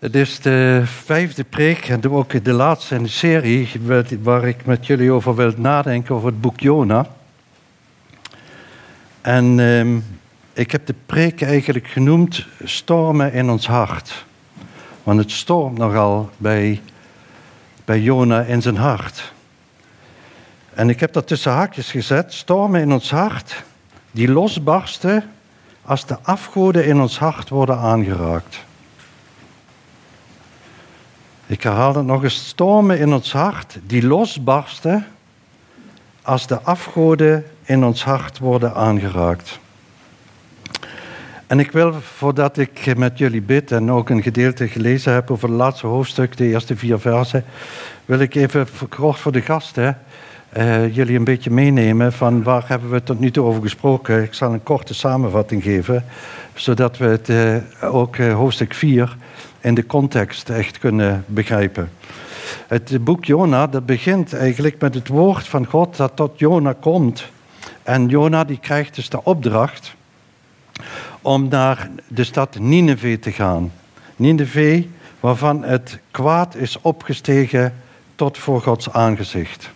Het is de vijfde preek en ook de laatste in de serie waar ik met jullie over wil nadenken, over het boek Jona. En ehm, ik heb de preek eigenlijk genoemd Stormen in ons hart. Want het stormt nogal bij, bij Jona in zijn hart. En ik heb dat tussen haakjes gezet, stormen in ons hart, die losbarsten als de afgoden in ons hart worden aangeraakt. Ik herhaal het nog eens, stormen in ons hart die losbarsten als de afgoden in ons hart worden aangeraakt. En ik wil, voordat ik met jullie bid en ook een gedeelte gelezen heb over het laatste hoofdstuk, de eerste vier versen, wil ik even kort voor de gasten uh, jullie een beetje meenemen van waar hebben we tot nu toe over gesproken. Ik zal een korte samenvatting geven, zodat we het uh, ook uh, hoofdstuk 4 in de context echt kunnen begrijpen. Het boek Jona dat begint eigenlijk met het woord van God dat tot Jona komt. En Jona die krijgt dus de opdracht om naar de stad Nineveh te gaan. Nineveh waarvan het kwaad is opgestegen tot voor Gods aangezicht.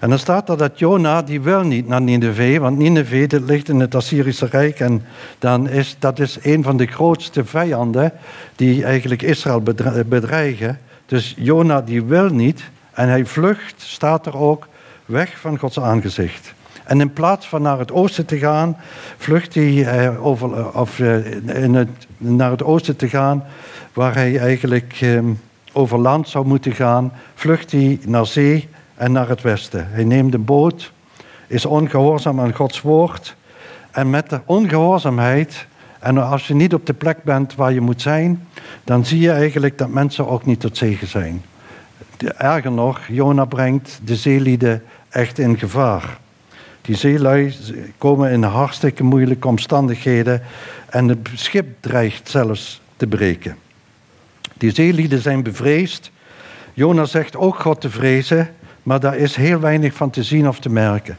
En dan staat er dat Jona, die wil niet naar Nineveh, want Nineveh ligt in het Assyrische Rijk en dan is, dat is een van de grootste vijanden die eigenlijk Israël bedreigen. Dus Jona die wil niet en hij vlucht, staat er ook, weg van Gods aangezicht. En in plaats van naar het oosten te gaan, vlucht hij eh, over, eh, of, eh, in het, naar het oosten te gaan, waar hij eigenlijk eh, over land zou moeten gaan, vlucht hij naar zee en naar het westen. Hij neemt een boot, is ongehoorzaam aan Gods woord. En met de ongehoorzaamheid, en als je niet op de plek bent waar je moet zijn, dan zie je eigenlijk dat mensen ook niet tot zegen zijn. Erger nog, Jona brengt de zeelieden echt in gevaar. Die zeelui komen in hartstikke moeilijke omstandigheden en het schip dreigt zelfs te breken. Die zeelieden zijn bevreesd. Jona zegt ook God te vrezen, maar daar is heel weinig van te zien of te merken.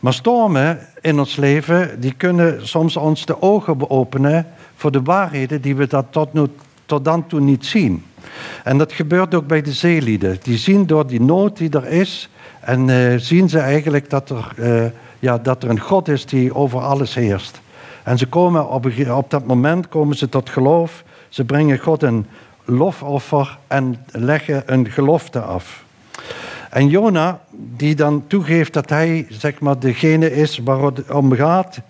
Maar stormen in ons leven, die kunnen soms ons de ogen openen voor de waarheden die we dat tot, nu, tot dan toe niet zien. En dat gebeurt ook bij de zeelieden. Die zien door die nood die er is, en uh, zien ze eigenlijk dat er, uh, ja, dat er een God is die over alles heerst. En ze komen op, op dat moment komen ze tot geloof. Ze brengen God een lofoffer en leggen een gelofte af. En Jona, die dan toegeeft dat hij zeg maar, degene is waar het om gaat.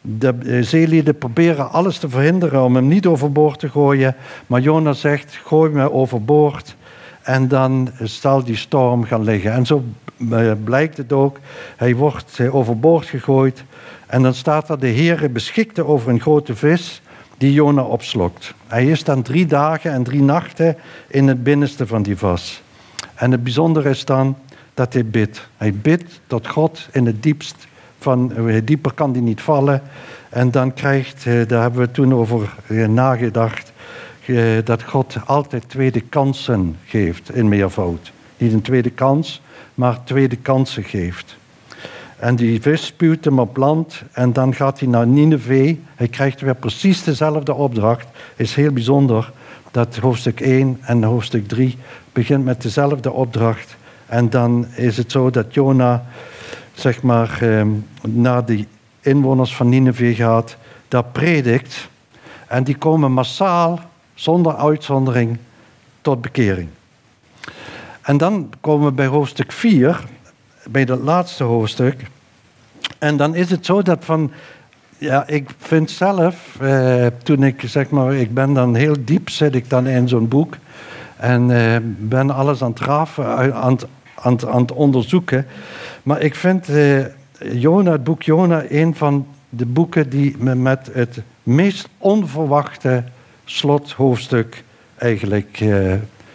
De zeelieden proberen alles te verhinderen om hem niet overboord te gooien. Maar Jona zegt, gooi me overboord. En dan zal die storm gaan liggen. En zo eh, blijkt het ook. Hij wordt eh, overboord gegooid. En dan staat er, de Heer beschikte over een grote vis die Jona opslokt. Hij is dan drie dagen en drie nachten in het binnenste van die vas. En het bijzondere is dan dat hij bidt. Hij bidt tot God in het diepst. Van, eh, dieper kan hij niet vallen. En dan krijgt, eh, daar hebben we toen over eh, nagedacht, dat God altijd tweede kansen geeft in meervoud. Niet een tweede kans, maar tweede kansen geeft. En die vis spuwt hem op land en dan gaat hij naar Nineveh. Hij krijgt weer precies dezelfde opdracht. Is heel bijzonder dat hoofdstuk 1 en hoofdstuk 3 begint met dezelfde opdracht. En dan is het zo dat Jona, zeg maar, ehm, naar de inwoners van Nineveh gaat, daar predikt. En die komen massaal, zonder uitzondering, tot bekering. En dan komen we bij hoofdstuk 4, bij dat laatste hoofdstuk. En dan is het zo dat van ja, ik vind zelf, eh, toen ik zeg maar, ik ben dan heel diep, zit ik dan in zo'n boek. En eh, ben alles aan het rafen, aan, aan, aan het onderzoeken. Maar ik vind eh, Jona, het boek Jona, een van de boeken die me met het meest onverwachte slothoofdstuk eigenlijk.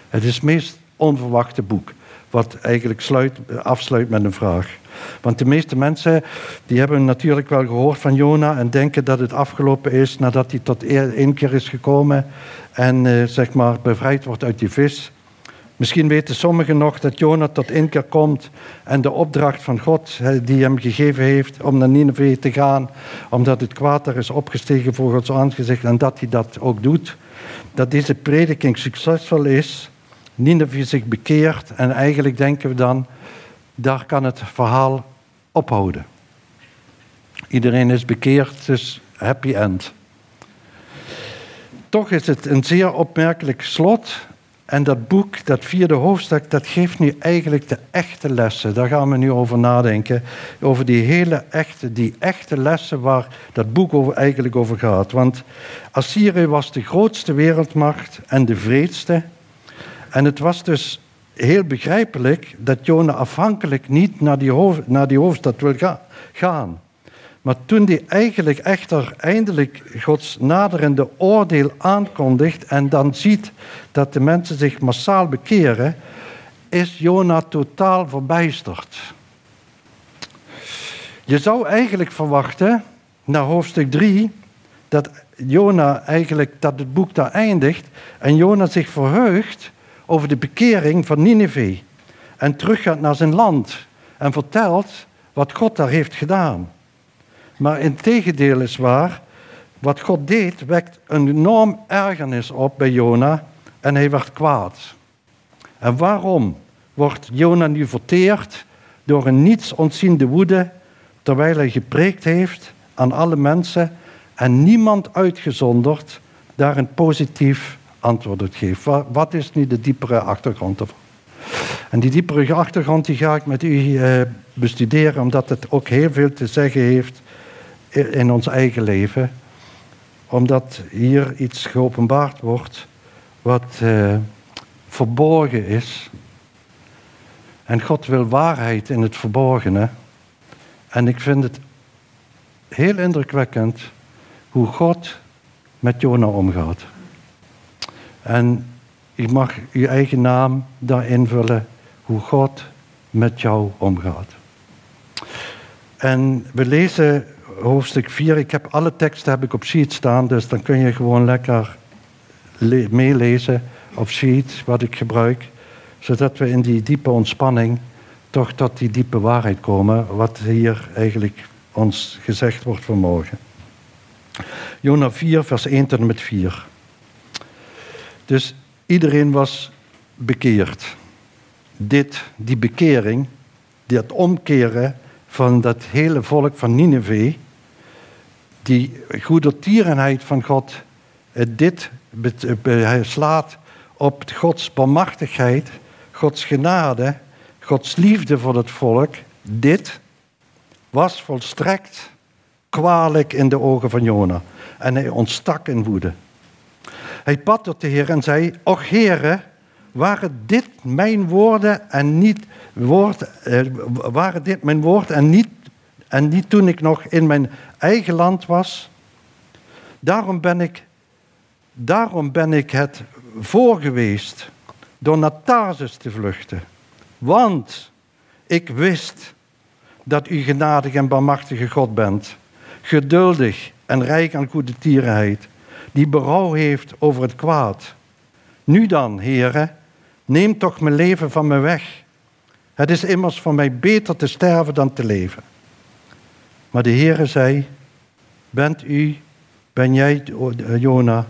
Het is het meest onverwachte boek. Wat eigenlijk sluit, afsluit met een vraag. Want de meeste mensen die hebben natuurlijk wel gehoord van Jona en denken dat het afgelopen is nadat hij tot één keer is gekomen en uh, zeg maar bevrijd wordt uit die vis. Misschien weten sommigen nog dat Jona tot inkeer komt en de opdracht van God die hem gegeven heeft om naar Nineveh te gaan, omdat het kwaad er is opgestegen voor Gods aangezicht en dat hij dat ook doet. Dat deze prediking succesvol is, Nineveh zich bekeert en eigenlijk denken we dan, daar kan het verhaal ophouden. Iedereen is bekeerd, dus happy end. Toch is het een zeer opmerkelijk slot en dat boek, dat vierde hoofdstuk, dat geeft nu eigenlijk de echte lessen. Daar gaan we nu over nadenken. Over die hele echte, die echte lessen waar dat boek over, eigenlijk over gaat. Want Assyrië was de grootste wereldmacht en de vreedste. En het was dus heel begrijpelijk dat Jona afhankelijk niet naar die, hoofd, naar die hoofdstad wil gaan. Maar toen hij eigenlijk echter eindelijk Gods naderende oordeel aankondigt en dan ziet dat de mensen zich massaal bekeren, is Jona totaal verbijsterd. Je zou eigenlijk verwachten, naar hoofdstuk 3, dat Jona eigenlijk dat het boek daar eindigt en Jona zich verheugt over de bekering van Nineveh en teruggaat naar zijn land en vertelt wat God daar heeft gedaan. Maar in tegendeel is waar, wat God deed, wekt een enorm ergernis op bij Jona en hij werd kwaad. En waarom wordt Jona nu verteerd door een niets ontziende woede, terwijl hij gepreekt heeft aan alle mensen en niemand uitgezonderd daar een positief antwoord op geeft? Wat is nu de diepere achtergrond ervan? En die diepere achtergrond die ga ik met u eh, bestuderen, omdat het ook heel veel te zeggen heeft in ons eigen leven, omdat hier iets geopenbaard wordt wat uh, verborgen is. En God wil waarheid in het verborgene. En ik vind het heel indrukwekkend hoe God met Jona omgaat. En je mag je eigen naam daar invullen, hoe God met jou omgaat. En we lezen hoofdstuk 4. Ik heb alle teksten heb ik op sheet staan, dus dan kun je gewoon lekker meelezen op sheet wat ik gebruik, zodat we in die diepe ontspanning toch tot die diepe waarheid komen, wat hier eigenlijk ons gezegd wordt vanmorgen. Jona 4, vers 1 tot en met 4. Dus iedereen was bekeerd. Dit, die bekering, dat omkeren van dat hele volk van Nineveh, die goedertierenheid van God, dit slaat op Gods barmachtigheid, Gods genade, Gods liefde voor het volk. Dit was volstrekt kwalijk in de ogen van Jona. En hij ontstak in woede. Hij bad tot de Heer en zei, Och Heere, waren dit mijn woorden en niet woord, eh, waren dit mijn woord en niet, en niet toen ik nog in mijn eigen land was? Daarom ben ik, daarom ben ik het voor geweest door naar te vluchten. Want ik wist dat u genadig en barmachtige God bent, geduldig en rijk aan goede tierenheid, die berouw heeft over het kwaad. Nu dan, heren, neem toch mijn leven van me weg. Het is immers voor mij beter te sterven dan te leven. Maar de Heere zei, bent u, ben jij, Jona,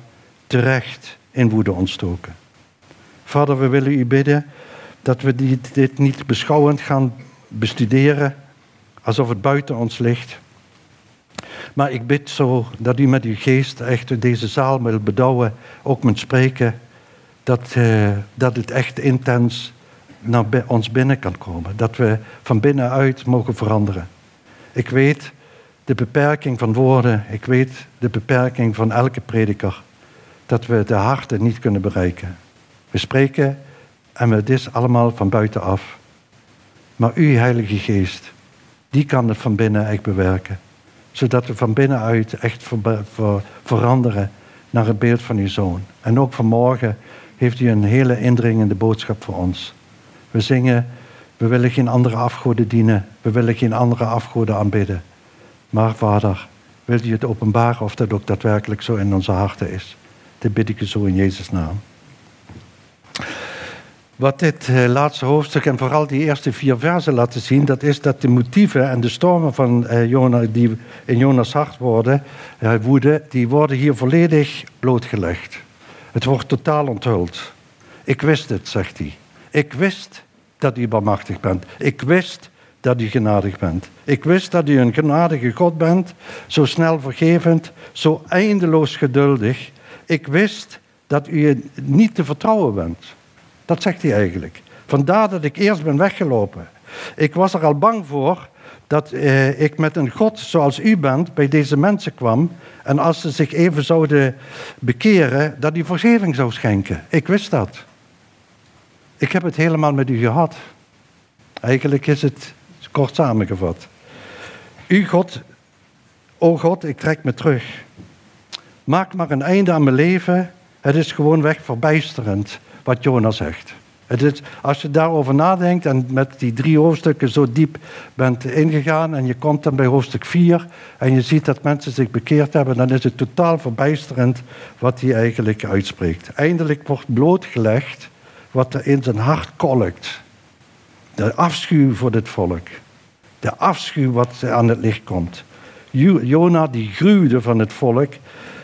terecht in woede ontstoken. Vader, we willen u bidden dat we dit niet beschouwend gaan bestuderen alsof het buiten ons ligt. Maar ik bid zo dat u met uw geest echt deze zaal wil bedouwen, ook met spreken, dat, uh, dat het echt intens naar ons binnen kan komen. Dat we van binnenuit mogen veranderen. Ik weet de beperking van woorden, ik weet de beperking van elke prediker, dat we de harten niet kunnen bereiken. We spreken en het is allemaal van buitenaf. Maar u, Heilige Geest, die kan het van binnen echt bewerken. Zodat we van binnenuit echt veranderen naar het beeld van uw zoon. En ook vanmorgen heeft u een hele indringende boodschap voor ons. We zingen, we willen geen andere afgoden dienen, we willen geen andere afgoden aanbidden. Maar vader, wilt u het openbaren of dat ook daadwerkelijk zo in onze harten is? Dit bid ik u zo in Jezus' naam. Wat dit eh, laatste hoofdstuk en vooral die eerste vier versen laten zien, dat is dat de motieven en de stormen van eh, Jona, die in Jonas hart worden, eh, woede, die worden hier volledig blootgelegd. Het wordt totaal onthuld. Ik wist het, zegt hij. Ik wist dat u barmachtig bent. Ik wist dat u genadig bent. Ik wist dat u een genadige God bent, zo snel vergevend, zo eindeloos geduldig. Ik wist dat u niet te vertrouwen bent. Dat zegt hij eigenlijk. Vandaar dat ik eerst ben weggelopen. Ik was er al bang voor dat eh, ik met een God zoals u bent bij deze mensen kwam. En als ze zich even zouden bekeren, dat hij vergeving zou schenken. Ik wist dat. Ik heb het helemaal met u gehad. Eigenlijk is het kort samengevat. U God, o God, ik trek me terug. Maak maar een einde aan mijn leven. Het is gewoon weg verbijsterend wat Jonas zegt. Het is, als je daarover nadenkt en met die drie hoofdstukken zo diep bent ingegaan en je komt dan bij hoofdstuk 4 en je ziet dat mensen zich bekeerd hebben, dan is het totaal verbijsterend wat hij eigenlijk uitspreekt. Eindelijk wordt blootgelegd wat er in zijn hart kolkt. De afschuw voor dit volk. De afschuw wat aan het licht komt. Jona die gruwde van het volk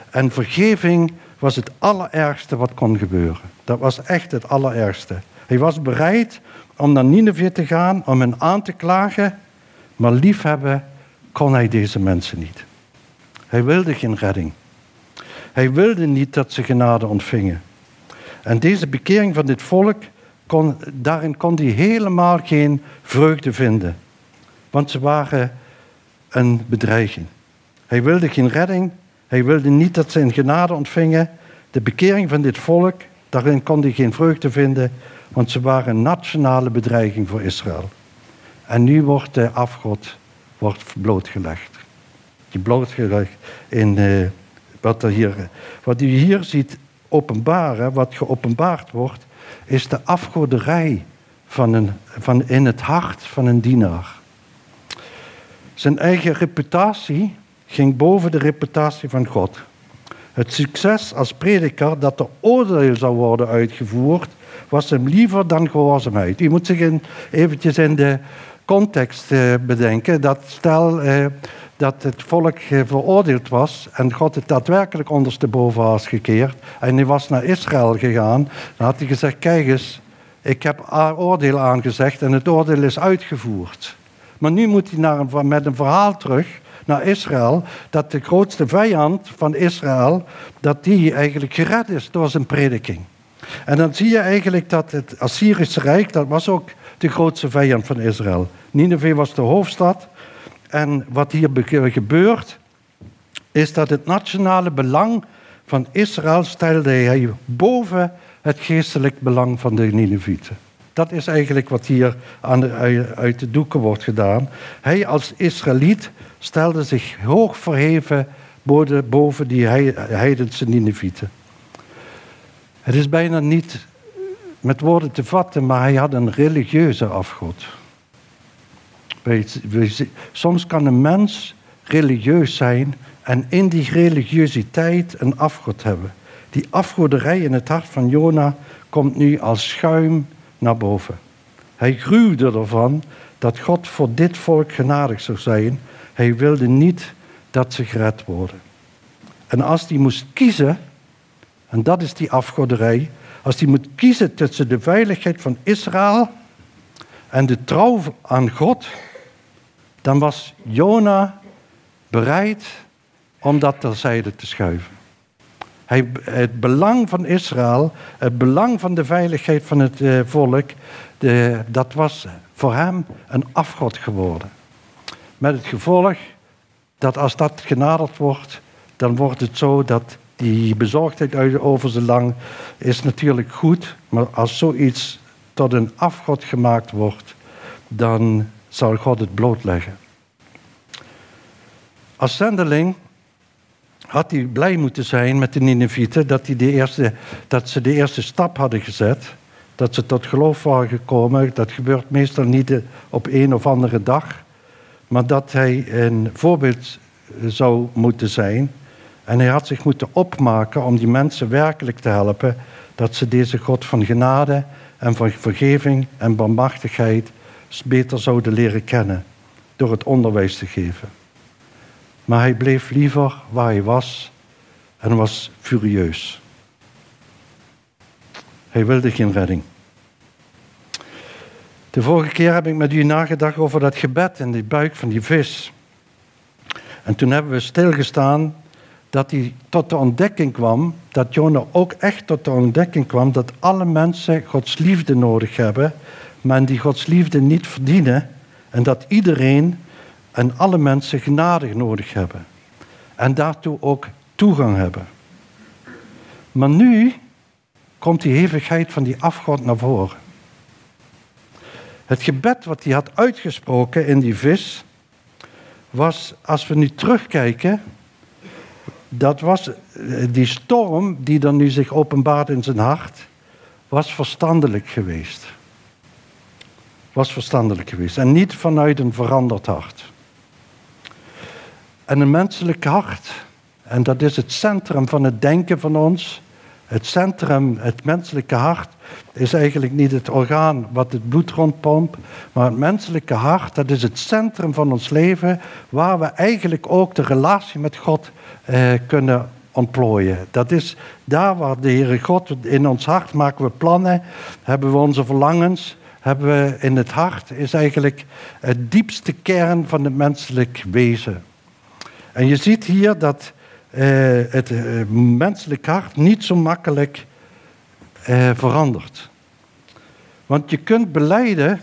en vergeving was het allerergste wat kon gebeuren. Dat was echt het allerergste. Hij was bereid om naar Nineveh te gaan, om hen aan te klagen, maar liefhebben kon hij deze mensen niet. Hij wilde geen redding. Hij wilde niet dat ze genade ontvingen. En deze bekering van dit volk, kon, daarin kon hij helemaal geen vreugde vinden. Want ze waren een bedreiging. Hij wilde geen redding. Hij wilde niet dat ze een genade ontvingen. De bekering van dit volk, daarin kon hij geen vreugde vinden, want ze waren een nationale bedreiging voor Israël. En nu wordt de afgod wordt blootgelegd. Die blootgelegd in uh, wat, er hier, wat u hier ziet openbaren, wat geopenbaard wordt, is de afgoderij van een, van in het hart van een dienaar. Zijn eigen reputatie ging boven de reputatie van God. Het succes als prediker dat er oordeel zou worden uitgevoerd, was hem liever dan gehoorzaamheid. U moet zich eventjes in de context eh, bedenken dat stel eh, dat het volk eh, veroordeeld was en God het daadwerkelijk ondersteboven was gekeerd en hij was naar Israël gegaan, dan had hij gezegd, kijk eens, ik heb oordeel aangezegd en het oordeel is uitgevoerd. Maar nu moet hij naar met een verhaal terug naar Israël, dat de grootste vijand van Israël, dat die eigenlijk gered is door zijn prediking. En dan zie je eigenlijk dat het Assyrische Rijk, dat was ook de grootste vijand van Israël. Nineveh was de hoofdstad. En wat hier gebeurt, is dat het nationale belang van Israël stelde hij boven het geestelijk belang van de Ninevieten. Dat is eigenlijk wat hier aan uit de doeken wordt gedaan. Hij als Israëliet stelde zich hoog verheven boven die heidense Ninevieten. Het is bijna niet met woorden te vatten, maar hij had een religieuze afgod. Soms kan een mens religieus zijn en in die religiositeit een afgod hebben. Die afgoderij in het hart van Jona komt nu als schuim naar boven. Hij gruwde ervan dat God voor dit volk genadig zou zijn. Hij wilde niet dat ze gered worden. En als hij moest kiezen, en dat is die afgoderij, als hij moet kiezen tussen de veiligheid van Israël en de trouw aan God, dan was Jona bereid om dat terzijde te schuiven. Hij, het belang van Israël, het belang van de veiligheid van het eh, volk, de, dat was voor hem een afgod geworden. Met het gevolg dat als dat genaderd wordt, dan wordt het zo dat die bezorgdheid over zijn lang is natuurlijk goed, maar als zoiets tot een afgod gemaakt wordt, dan zal God het blootleggen. Als zendeling had hij blij moeten zijn met de Ninevieten dat, de eerste, dat ze de eerste stap hadden gezet. Dat ze tot geloof waren gekomen. Dat gebeurt meestal niet op een of andere dag. Maar dat hij een voorbeeld zou moeten zijn. En hij had zich moeten opmaken om die mensen werkelijk te helpen dat ze deze God van genade en van vergeving en barmhartigheid beter zouden leren kennen door het onderwijs te geven. Maar hij bleef liever waar hij was en was furieus. Hij wilde geen redding. De vorige keer heb ik met u nagedacht over dat gebed in die buik van die vis. En toen hebben we stilgestaan dat hij tot de ontdekking kwam, dat Jona ook echt tot de ontdekking kwam dat alle mensen Gods liefde nodig hebben, maar die Gods liefde niet verdienen en dat iedereen en alle mensen genade nodig hebben en daartoe ook toegang hebben. Maar nu komt die hevigheid van die afgod naar voren. Het gebed wat hij had uitgesproken in die vis was, als we nu terugkijken, dat was eh, die storm die dan nu zich openbaart in zijn hart, was verstandelijk geweest. Was verstandelijk geweest en niet vanuit een veranderd hart. En een menselijk hart, en dat is het centrum van het denken van ons, het centrum, het menselijke hart, is eigenlijk niet het orgaan wat het bloed rondpompt, maar het menselijke hart, dat is het centrum van ons leven, waar we eigenlijk ook de relatie met God eh, kunnen ontplooien. Dat is daar waar de Heere God in ons hart maken we plannen, hebben we onze verlangens, hebben we in het hart, is eigenlijk het diepste kern van het menselijk wezen. En je ziet hier dat het uh, menselijk hart niet zo makkelijk uh, verandert. Want je kunt beleiden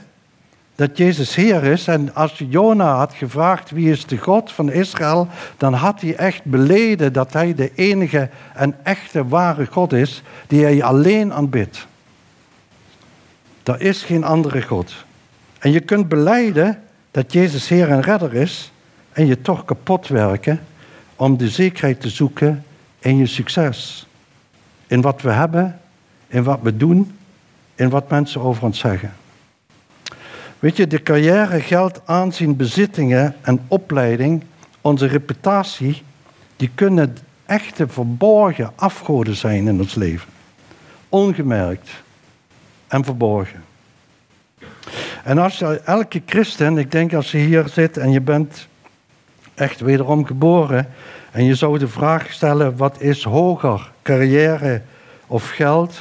dat Jezus Heer is. En als Jona had gevraagd wie is de God van Israël, dan had hij echt beleden dat hij de enige en echte ware God is die hij alleen aanbidt. Er is geen andere God. En je kunt beleiden dat Jezus Heer en Redder is en je toch kapot werken om de zekerheid te zoeken in je succes. In wat we hebben, in wat we doen, in wat mensen over ons zeggen. Weet je, de carrière, geld, aanzien, bezittingen en opleiding, onze reputatie, die kunnen echte verborgen afgoden zijn in ons leven. Ongemerkt en verborgen. En als je, elke christen, ik denk als je hier zit en je bent echt wederom geboren. En je zou de vraag stellen, wat is hoger, carrière of geld?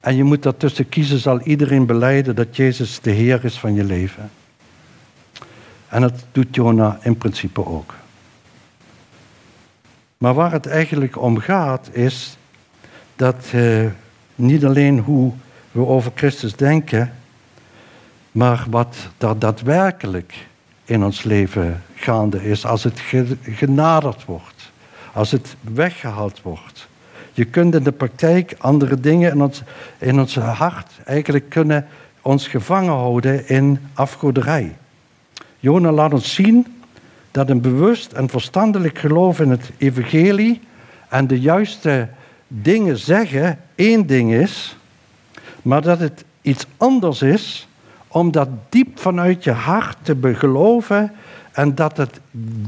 En je moet daartussen kiezen, zal iedereen beleiden dat Jezus de Heer is van je leven. En dat doet Jona in principe ook. Maar waar het eigenlijk om gaat, is dat eh, niet alleen hoe we over Christus denken, maar wat daar daadwerkelijk in ons leven gaande is als het genaderd wordt, als het weggehaald wordt. Je kunt in de praktijk andere dingen in ons, in ons hart eigenlijk kunnen ons gevangen houden in afgoderij. Jona laat ons zien dat een bewust en verstandelijk geloof in het evangelie en de juiste dingen zeggen één ding is, maar dat het iets anders is om dat diep vanuit je hart te geloven en dat het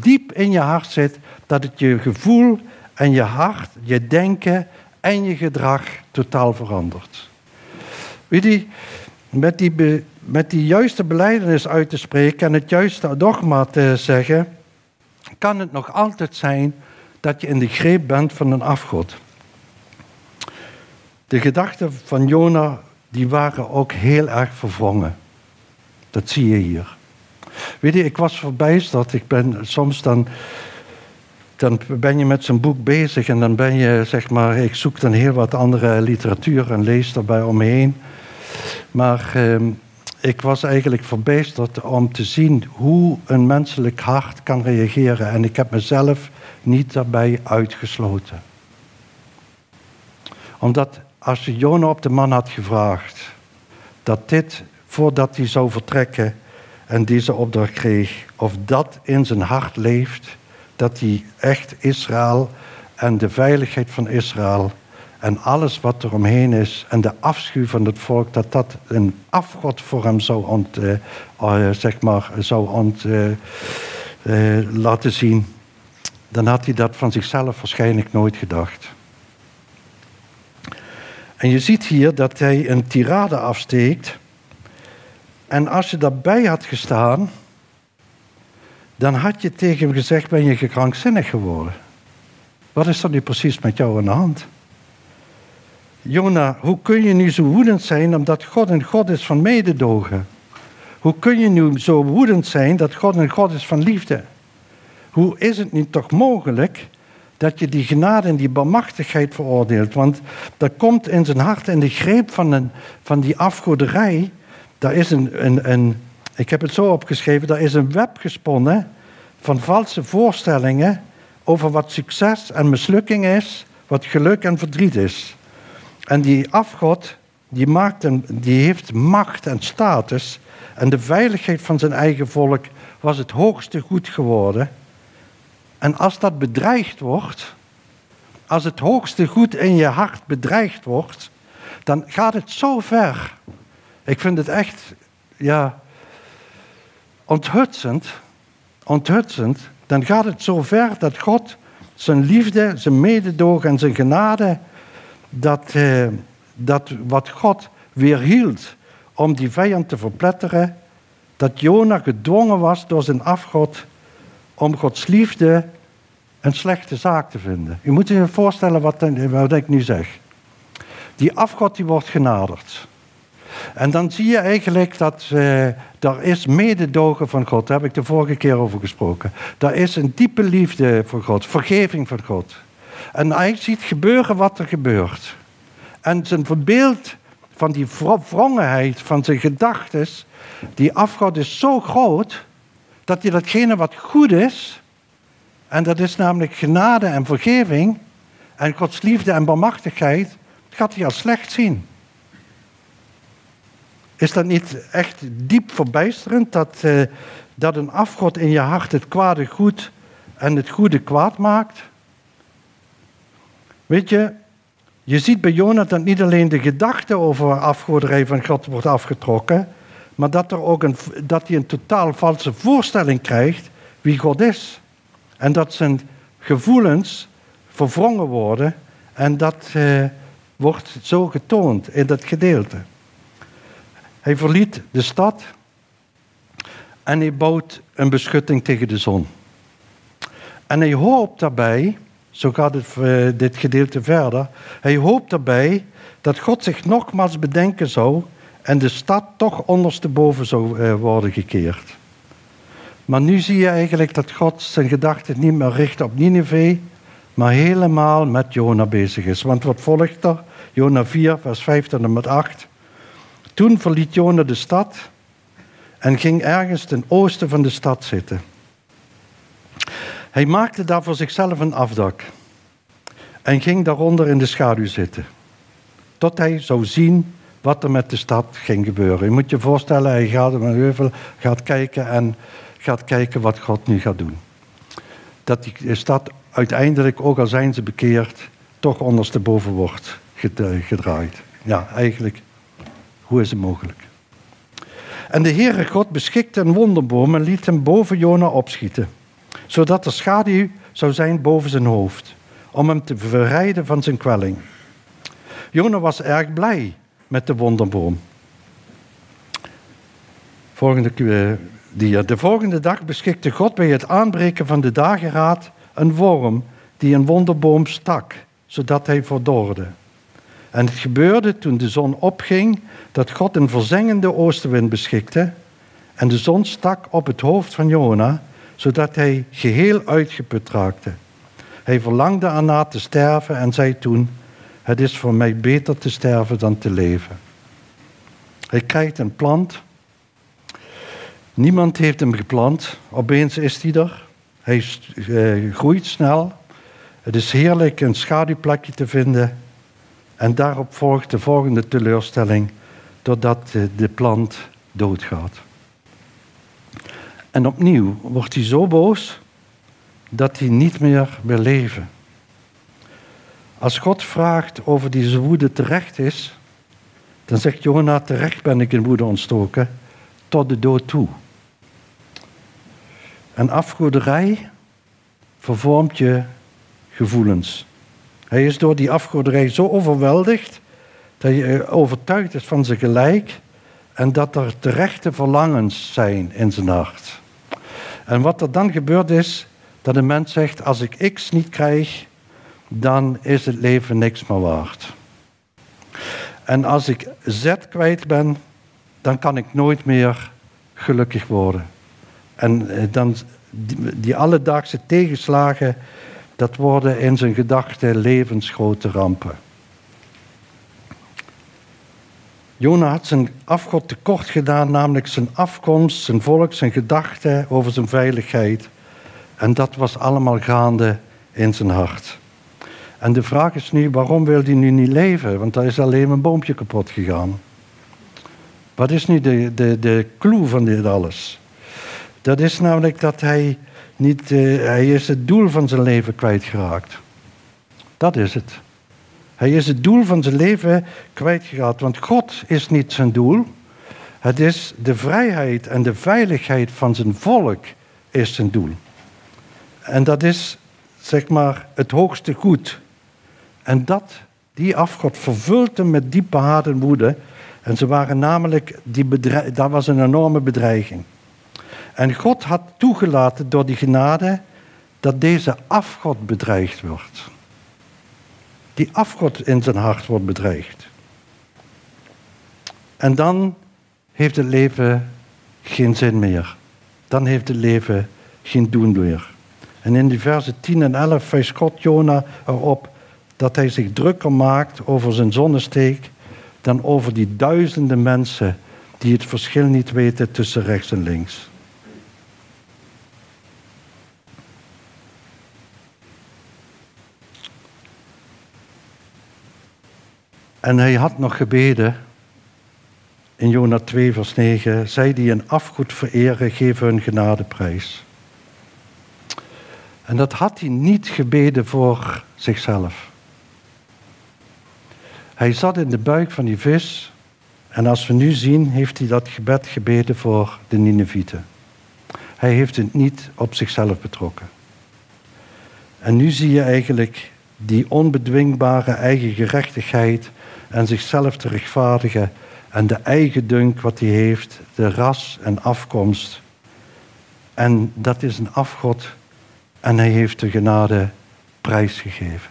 diep in je hart zit, dat het je gevoel en je hart, je denken en je gedrag totaal verandert. Weet je, met die, met die juiste beleidenis uit te spreken en het juiste dogma te zeggen, kan het nog altijd zijn dat je in de greep bent van een afgod. De gedachten van Jona die waren ook heel erg verwrongen. Dat zie je hier. Weet je, ik was verbijsterd. Ik ben soms dan, dan ben je met zo'n boek bezig en dan ben je, zeg maar, ik zoek dan heel wat andere literatuur en lees daarbij omheen. Maar eh, ik was eigenlijk verbijsterd om te zien hoe een menselijk hart kan reageren. En ik heb mezelf niet daarbij uitgesloten. Omdat als je Jona op de man had gevraagd dat dit voordat hij zou vertrekken en deze opdracht kreeg, of dat in zijn hart leeft, dat hij echt Israël en de veiligheid van Israël en alles wat er omheen is en de afschuw van het volk, dat dat een afgod voor hem zou, ont, uh, uh, zeg maar, zou ont, uh, laten zien. dan had hij dat van zichzelf waarschijnlijk nooit gedacht. En je ziet hier dat hij een tirade afsteekt. En als je daarbij had gestaan, dan had je tegen hem gezegd: Ben je gekrankzinnig geworden? Wat is er nu precies met jou aan de hand? Jona, hoe kun je nu zo woedend zijn omdat God een God is van mededogen? Hoe kun je nu zo woedend zijn dat God een God is van liefde? Hoe is het nu toch mogelijk dat je die genade en die bemachtigheid veroordeelt? Want dat komt in zijn hart in de greep van, een, van die afgoderij. Daar is een, een, ik heb het zo opgeschreven, daar is een web gesponnen van valse voorstellingen over wat succes en mislukking is, wat geluk en verdriet is. En die afgod, die, maakt die heeft macht en status. En de veiligheid van zijn eigen volk was het hoogste goed geworden. En als dat bedreigd wordt, als het hoogste goed in je hart bedreigd wordt, dan gaat het zo ver. Ik vind het echt, ja, onthutsend, onthutsend. Dan gaat het zo ver dat God zijn liefde, zijn mededogen en zijn genade dat, eh, dat wat God weerhield om die vijand te verpletteren, dat Jona gedwongen was door zijn afgod om Gods liefde een slechte zaak te vinden. U moet je voorstellen wat, wat ik nu zeg. Die afgod die wordt genaderd. En dan zie je eigenlijk dat uh, er is mededogen van God. Daar heb ik de vorige keer over gesproken. Er is een diepe liefde voor God, vergeving van God. En hij ziet gebeuren wat er gebeurt. En zijn verbeeld van die wrongenheid van zijn gedachten, die afgod is zo groot, dat hij datgene wat goed is, en dat is namelijk genade en vergeving, en Gods liefde en barmachtigheid, gaat hij als slecht zien. Is dat niet echt diep verbijsterend dat, uh, dat een afgod in je hart het kwade goed en het goede kwaad maakt? Weet je, je ziet bij Jonathan niet alleen de gedachte over afgoderij van God wordt afgetrokken, maar dat, er ook een, dat hij een totaal valse voorstelling krijgt wie God is. En dat zijn gevoelens verwrongen worden en dat eh, wordt zo getoond in dat gedeelte. Hij verliet de stad en hij bouwt een beschutting tegen de zon. En hij hoopt daarbij zo gaat het, uh, dit gedeelte verder. Hij hoopt daarbij dat God zich nogmaals bedenken zou en de stad toch ondersteboven zou uh, worden gekeerd. Maar nu zie je eigenlijk dat God zijn gedachten niet meer richt op Nineveh, maar helemaal met Jona bezig is. Want wat volgt er? Jona 4, vers 5 tot en met 8. Toen verliet Jona de stad en ging ergens ten oosten van de stad zitten. Hij maakte daar voor zichzelf een afdak en ging daaronder in de schaduw zitten, tot hij zou zien wat er met de stad ging gebeuren. Je moet je voorstellen, hij gaat op een heuvel, gaat kijken en gaat kijken wat God nu gaat doen. Dat die stad uiteindelijk, ook al zijn ze bekeerd, toch ondersteboven wordt gedraaid. Ja, eigenlijk, hoe is het mogelijk? En de Heere God beschikte een wonderboom en liet hem boven Jona opschieten zodat er schaduw zou zijn boven zijn hoofd, om hem te verrijden van zijn kwelling. Jona was erg blij met de wonderboom. Volgende eh, dia. De volgende dag beschikte God bij het aanbreken van de dageraad een worm die een wonderboom stak, zodat hij verdorde. En het gebeurde toen de zon opging dat God een verzengende oostenwind beschikte en de zon stak op het hoofd van Jona zodat hij geheel uitgeput raakte. Hij verlangde erna te sterven en zei toen: Het is voor mij beter te sterven dan te leven. Hij krijgt een plant. Niemand heeft hem geplant. Opeens is hij er. Hij eh, groeit snel. Het is heerlijk een schaduwplekje te vinden. En daarop volgt de volgende teleurstelling, doordat de plant doodgaat. En opnieuw wordt hij zo boos dat hij niet meer wil leven. Als God vraagt of die woede terecht is, dan zegt Jona, terecht ben ik in woede ontstoken, tot de dood toe. En afgoderij, vervormt je gevoelens. Hij is door die afgoderij zo overweldigd dat je overtuigd is van zijn gelijk en dat er terechte verlangens zijn in zijn hart. En wat er dan gebeurt is dat een mens zegt: Als ik X niet krijg, dan is het leven niks meer waard. En als ik Z kwijt ben, dan kan ik nooit meer gelukkig worden. En eh, dan die, alledaagse tegenslagen, dat worden in zijn gedachten levensgrote rampen. Jona had zijn afgod tekort gedaan, namelijk zijn afkomst, zijn volk, zijn gedachten over zijn veiligheid. En dat was allemaal gaande in zijn hart. En de vraag is nu, waarom wil hij nu niet leven? Want daar is alleen een boompje kapot gegaan. Wat is nu de, de, de clue van dit alles? Dat is namelijk dat hij niet, uh, hij is het doel van zijn leven kwijtgeraakt. Dat is het. Hij is het doel van zijn leven kwijtgeraakt, want God is niet zijn doel. Het is de vrijheid en de veiligheid van zijn volk is zijn doel. En dat is, zeg maar, het hoogste goed. En dat, die afgod vervult hem met diepe haat en woede. En ze waren namelijk, die dat was een enorme bedreiging. En God had toegelaten door die genade dat deze afgod bedreigd wordt. Die afgod in zijn hart wordt bedreigd. En dan heeft het leven geen zin meer. Dan heeft het leven geen doen meer. En in die versen 10 en 11 wijst God Jona erop dat hij zich drukker maakt over zijn zonnesteek dan over die duizenden mensen die het verschil niet weten tussen rechts en links. En hij had nog gebeden in Jona 2, vers 9. Zij die een afgoed vereren, geven hun genadeprijs. En dat had hij niet gebeden voor zichzelf. Hij zat in de buik van die vis. En als we nu zien, heeft hij dat gebed gebeden voor de Ninevieten. Hij heeft het niet op zichzelf betrokken. En nu zie je eigenlijk die onbedwingbare eigen gerechtigheid en zichzelf te rechtvaardigen en de eigen dunk wat hij heeft, de ras en afkomst. En dat is een afgod en hij heeft de genade prijsgegeven.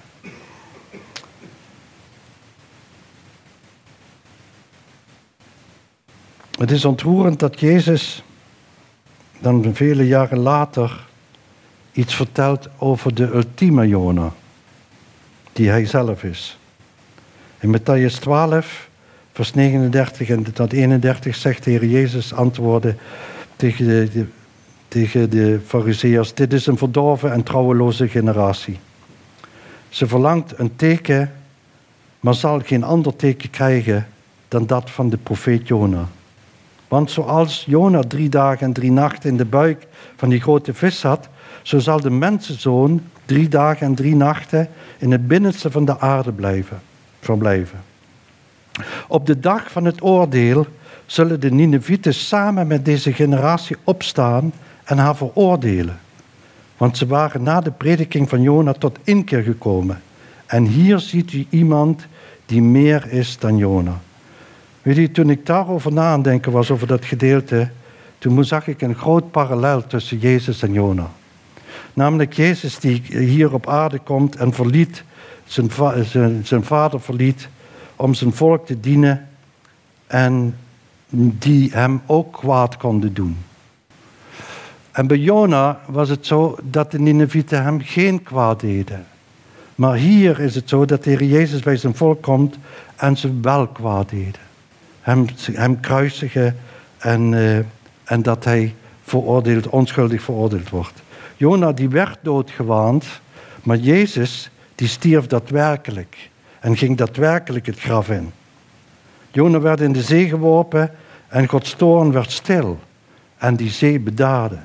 Het is ontroerend dat Jezus dan vele jaren later iets vertelt over de ultieme Jona, die hij zelf is. In Matthäus 12, vers 39 en tot 31 zegt de Heer Jezus antwoorden tegen de, de Fariseërs: Dit is een verdorven en trouweloze generatie. Ze verlangt een teken, maar zal geen ander teken krijgen dan dat van de profeet Jona. Want zoals Jona drie dagen en drie nachten in de buik van die grote vis zat, zo zal de mensenzoon drie dagen en drie nachten in het binnenste van de aarde blijven, verblijven. Op de dag van het oordeel zullen de Ninevieten samen met deze generatie opstaan en haar veroordelen. Want ze waren na de prediking van Jona tot inkeer gekomen. En hier ziet u iemand die meer is dan Jona. Weet je, toen ik daarover na was, over dat gedeelte, toen zag ik een groot parallel tussen Jezus en Jona. Namelijk Jezus die hier op aarde komt en verliet, zijn, vader verliet om zijn volk te dienen en die hem ook kwaad konden doen. En bij Jona was het zo dat de Ninevieten hem geen kwaad deden. Maar hier is het zo dat de Heer Jezus bij zijn volk komt en ze wel kwaad deden. Hem, hem kruisigen en, uh, en dat hij veroordeeld, onschuldig veroordeeld wordt. Jona die werd doodgewaand, maar Jezus die stierf daadwerkelijk en ging daadwerkelijk het graf in. Jona werd in de zee geworpen en Gods toorn werd stil en die zee bedaarde.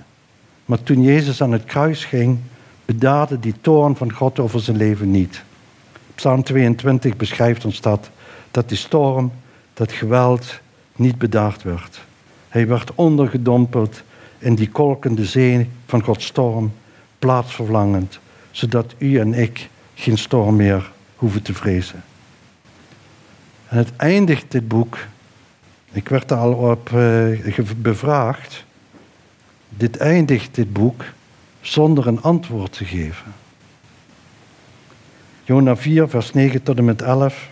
Maar toen Jezus aan het kruis ging, bedaarde die toorn van God over zijn leven niet. Psalm 22 beschrijft ons dat, dat die storm, dat geweld niet bedaard werd. Hij werd ondergedompeld in die kolkende zee van Gods storm, plaatsverlangend, zodat u en ik geen storm meer hoeven te vrezen. En het eindigt dit boek, ik werd er al op uh, bevraagd, dit eindigt dit boek zonder een antwoord te geven. Jona 4, vers 9 tot en met 11.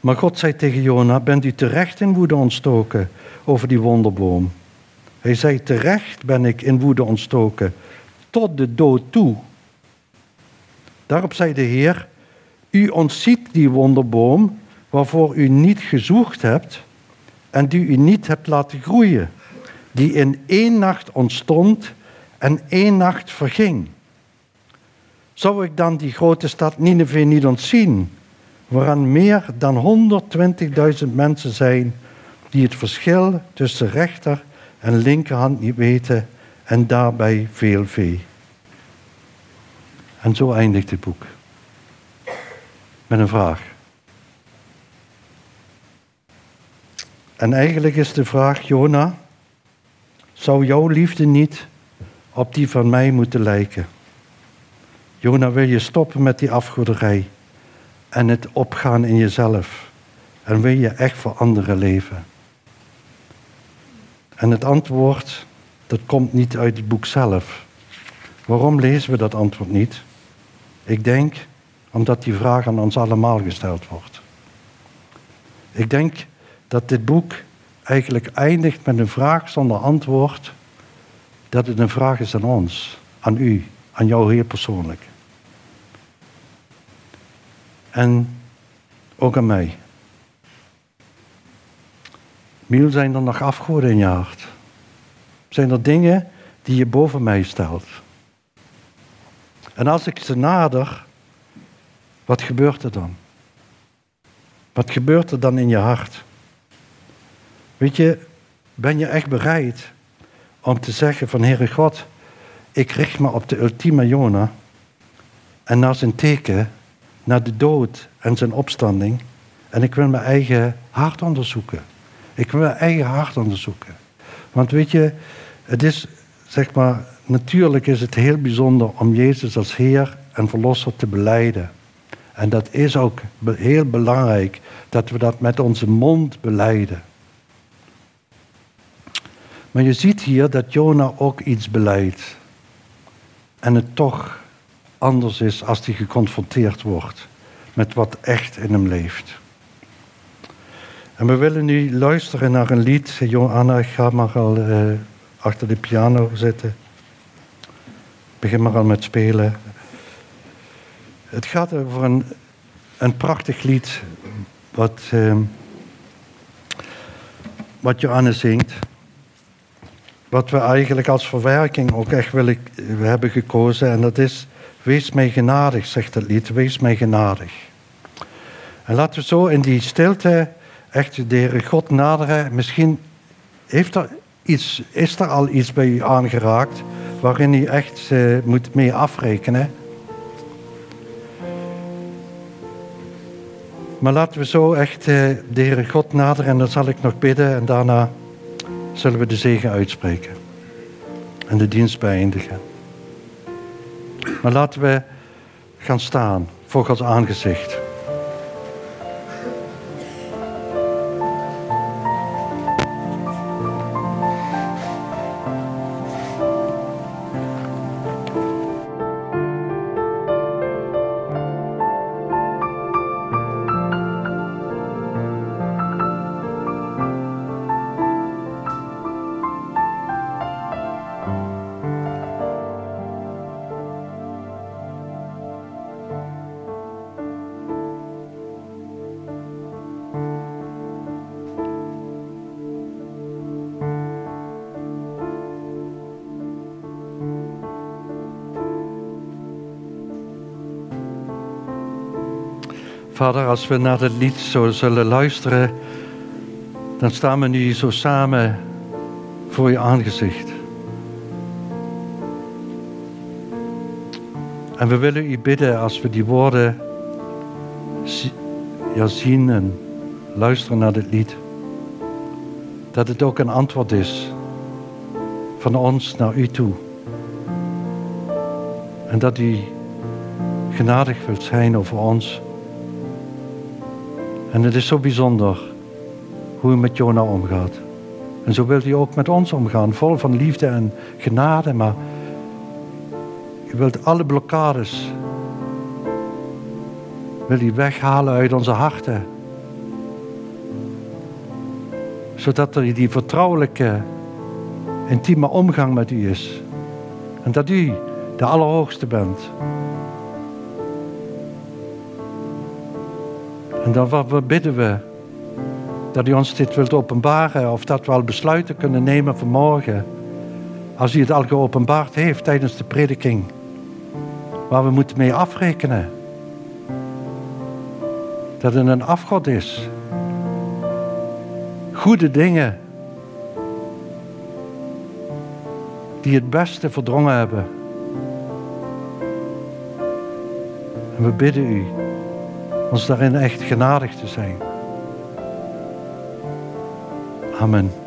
Maar God zei tegen Jona, bent u terecht in woede ontstoken over die wonderboom? Hij zei, terecht ben ik in woede ontstoken, tot de dood toe. Daarop zei de Heer, u ontziet die wonderboom waarvoor u niet gezocht hebt en die u niet hebt laten groeien, die in één nacht ontstond en één nacht verging. Zou ik dan die grote stad Nineveh niet ontzien, waaraan meer dan 120.000 mensen zijn die het verschil tussen rechter en linkerhand niet weten en daarbij veel vee. En zo eindigt het boek. Met een vraag. En eigenlijk is de vraag, Jona, zou jouw liefde niet op die van mij moeten lijken? Jona, wil je stoppen met die afgoderij en het opgaan in jezelf? En wil je echt voor anderen leven? En het antwoord, dat komt niet uit het boek zelf. Waarom lezen we dat antwoord niet? Ik denk omdat die vraag aan ons allemaal gesteld wordt. Ik denk dat dit boek eigenlijk eindigt met een vraag zonder antwoord, dat het een vraag is aan ons, aan u, aan jou heel persoonlijk. En ook aan mij. Miel, zijn er nog afgoden in je hart? Zijn er dingen die je boven mij stelt? En als ik ze nader, wat gebeurt er dan? Wat gebeurt er dan in je hart? Weet je, ben je echt bereid om te zeggen van Heere God, ik richt me op de ultieme Jona en naar zijn teken, naar de dood en zijn opstanding en ik wil mijn eigen hart onderzoeken. Ik wil mijn eigen hart onderzoeken. Want weet je, het is, zeg maar, natuurlijk is het heel bijzonder om Jezus als Heer en Verlosser te beleiden. En dat is ook heel belangrijk dat we dat met onze mond beleiden. Maar je ziet hier dat Jona ook iets beleidt. En het toch anders is als hij geconfronteerd wordt met wat echt in hem leeft. En we willen nu luisteren naar een lied. Johanna, ga maar al uh, achter de piano zitten. Begin maar al met spelen. Het gaat over een, een prachtig lied wat, uh, wat Johanna zingt. Wat we eigenlijk als verwerking ook echt willen, we hebben gekozen. En dat is, wees mij genadig, zegt het lied. Wees mij genadig. En laten we zo in die stilte echt de God naderen. Misschien heeft er iets, is er al iets bij u aangeraakt waarin u echt uh, moet mee afrekenen. Maar laten we zo echt uh, de Heere God naderen en dan zal ik nog bidden en daarna zullen we de zegen uitspreken en de dienst beëindigen. Maar laten we gaan staan voor Gods aangezicht. Vader, als we naar het lied zo zullen luisteren, dan staan we nu zo samen voor je aangezicht. En we willen u bidden als we die woorden ja, zien en luisteren naar dit lied, dat het ook een antwoord is van ons naar u toe. En dat u genadig wilt zijn over ons. En het is zo bijzonder hoe u met Jona omgaat. En zo wilt u ook met ons omgaan, vol van liefde en genade, maar u wilt alle blokkades wil u weghalen uit onze harten. Zodat er die vertrouwelijke, intieme omgang met u is. En dat u de Allerhoogste bent. En dan bidden we dat u ons dit wilt openbaren of dat we al besluiten kunnen nemen vanmorgen. Als u het al geopenbaard heeft tijdens de prediking. Waar we moeten mee afrekenen. Dat het een afgod is. Goede dingen. Die het beste verdrongen hebben. En we bidden u ons daarin echt genadig te zijn. Amen.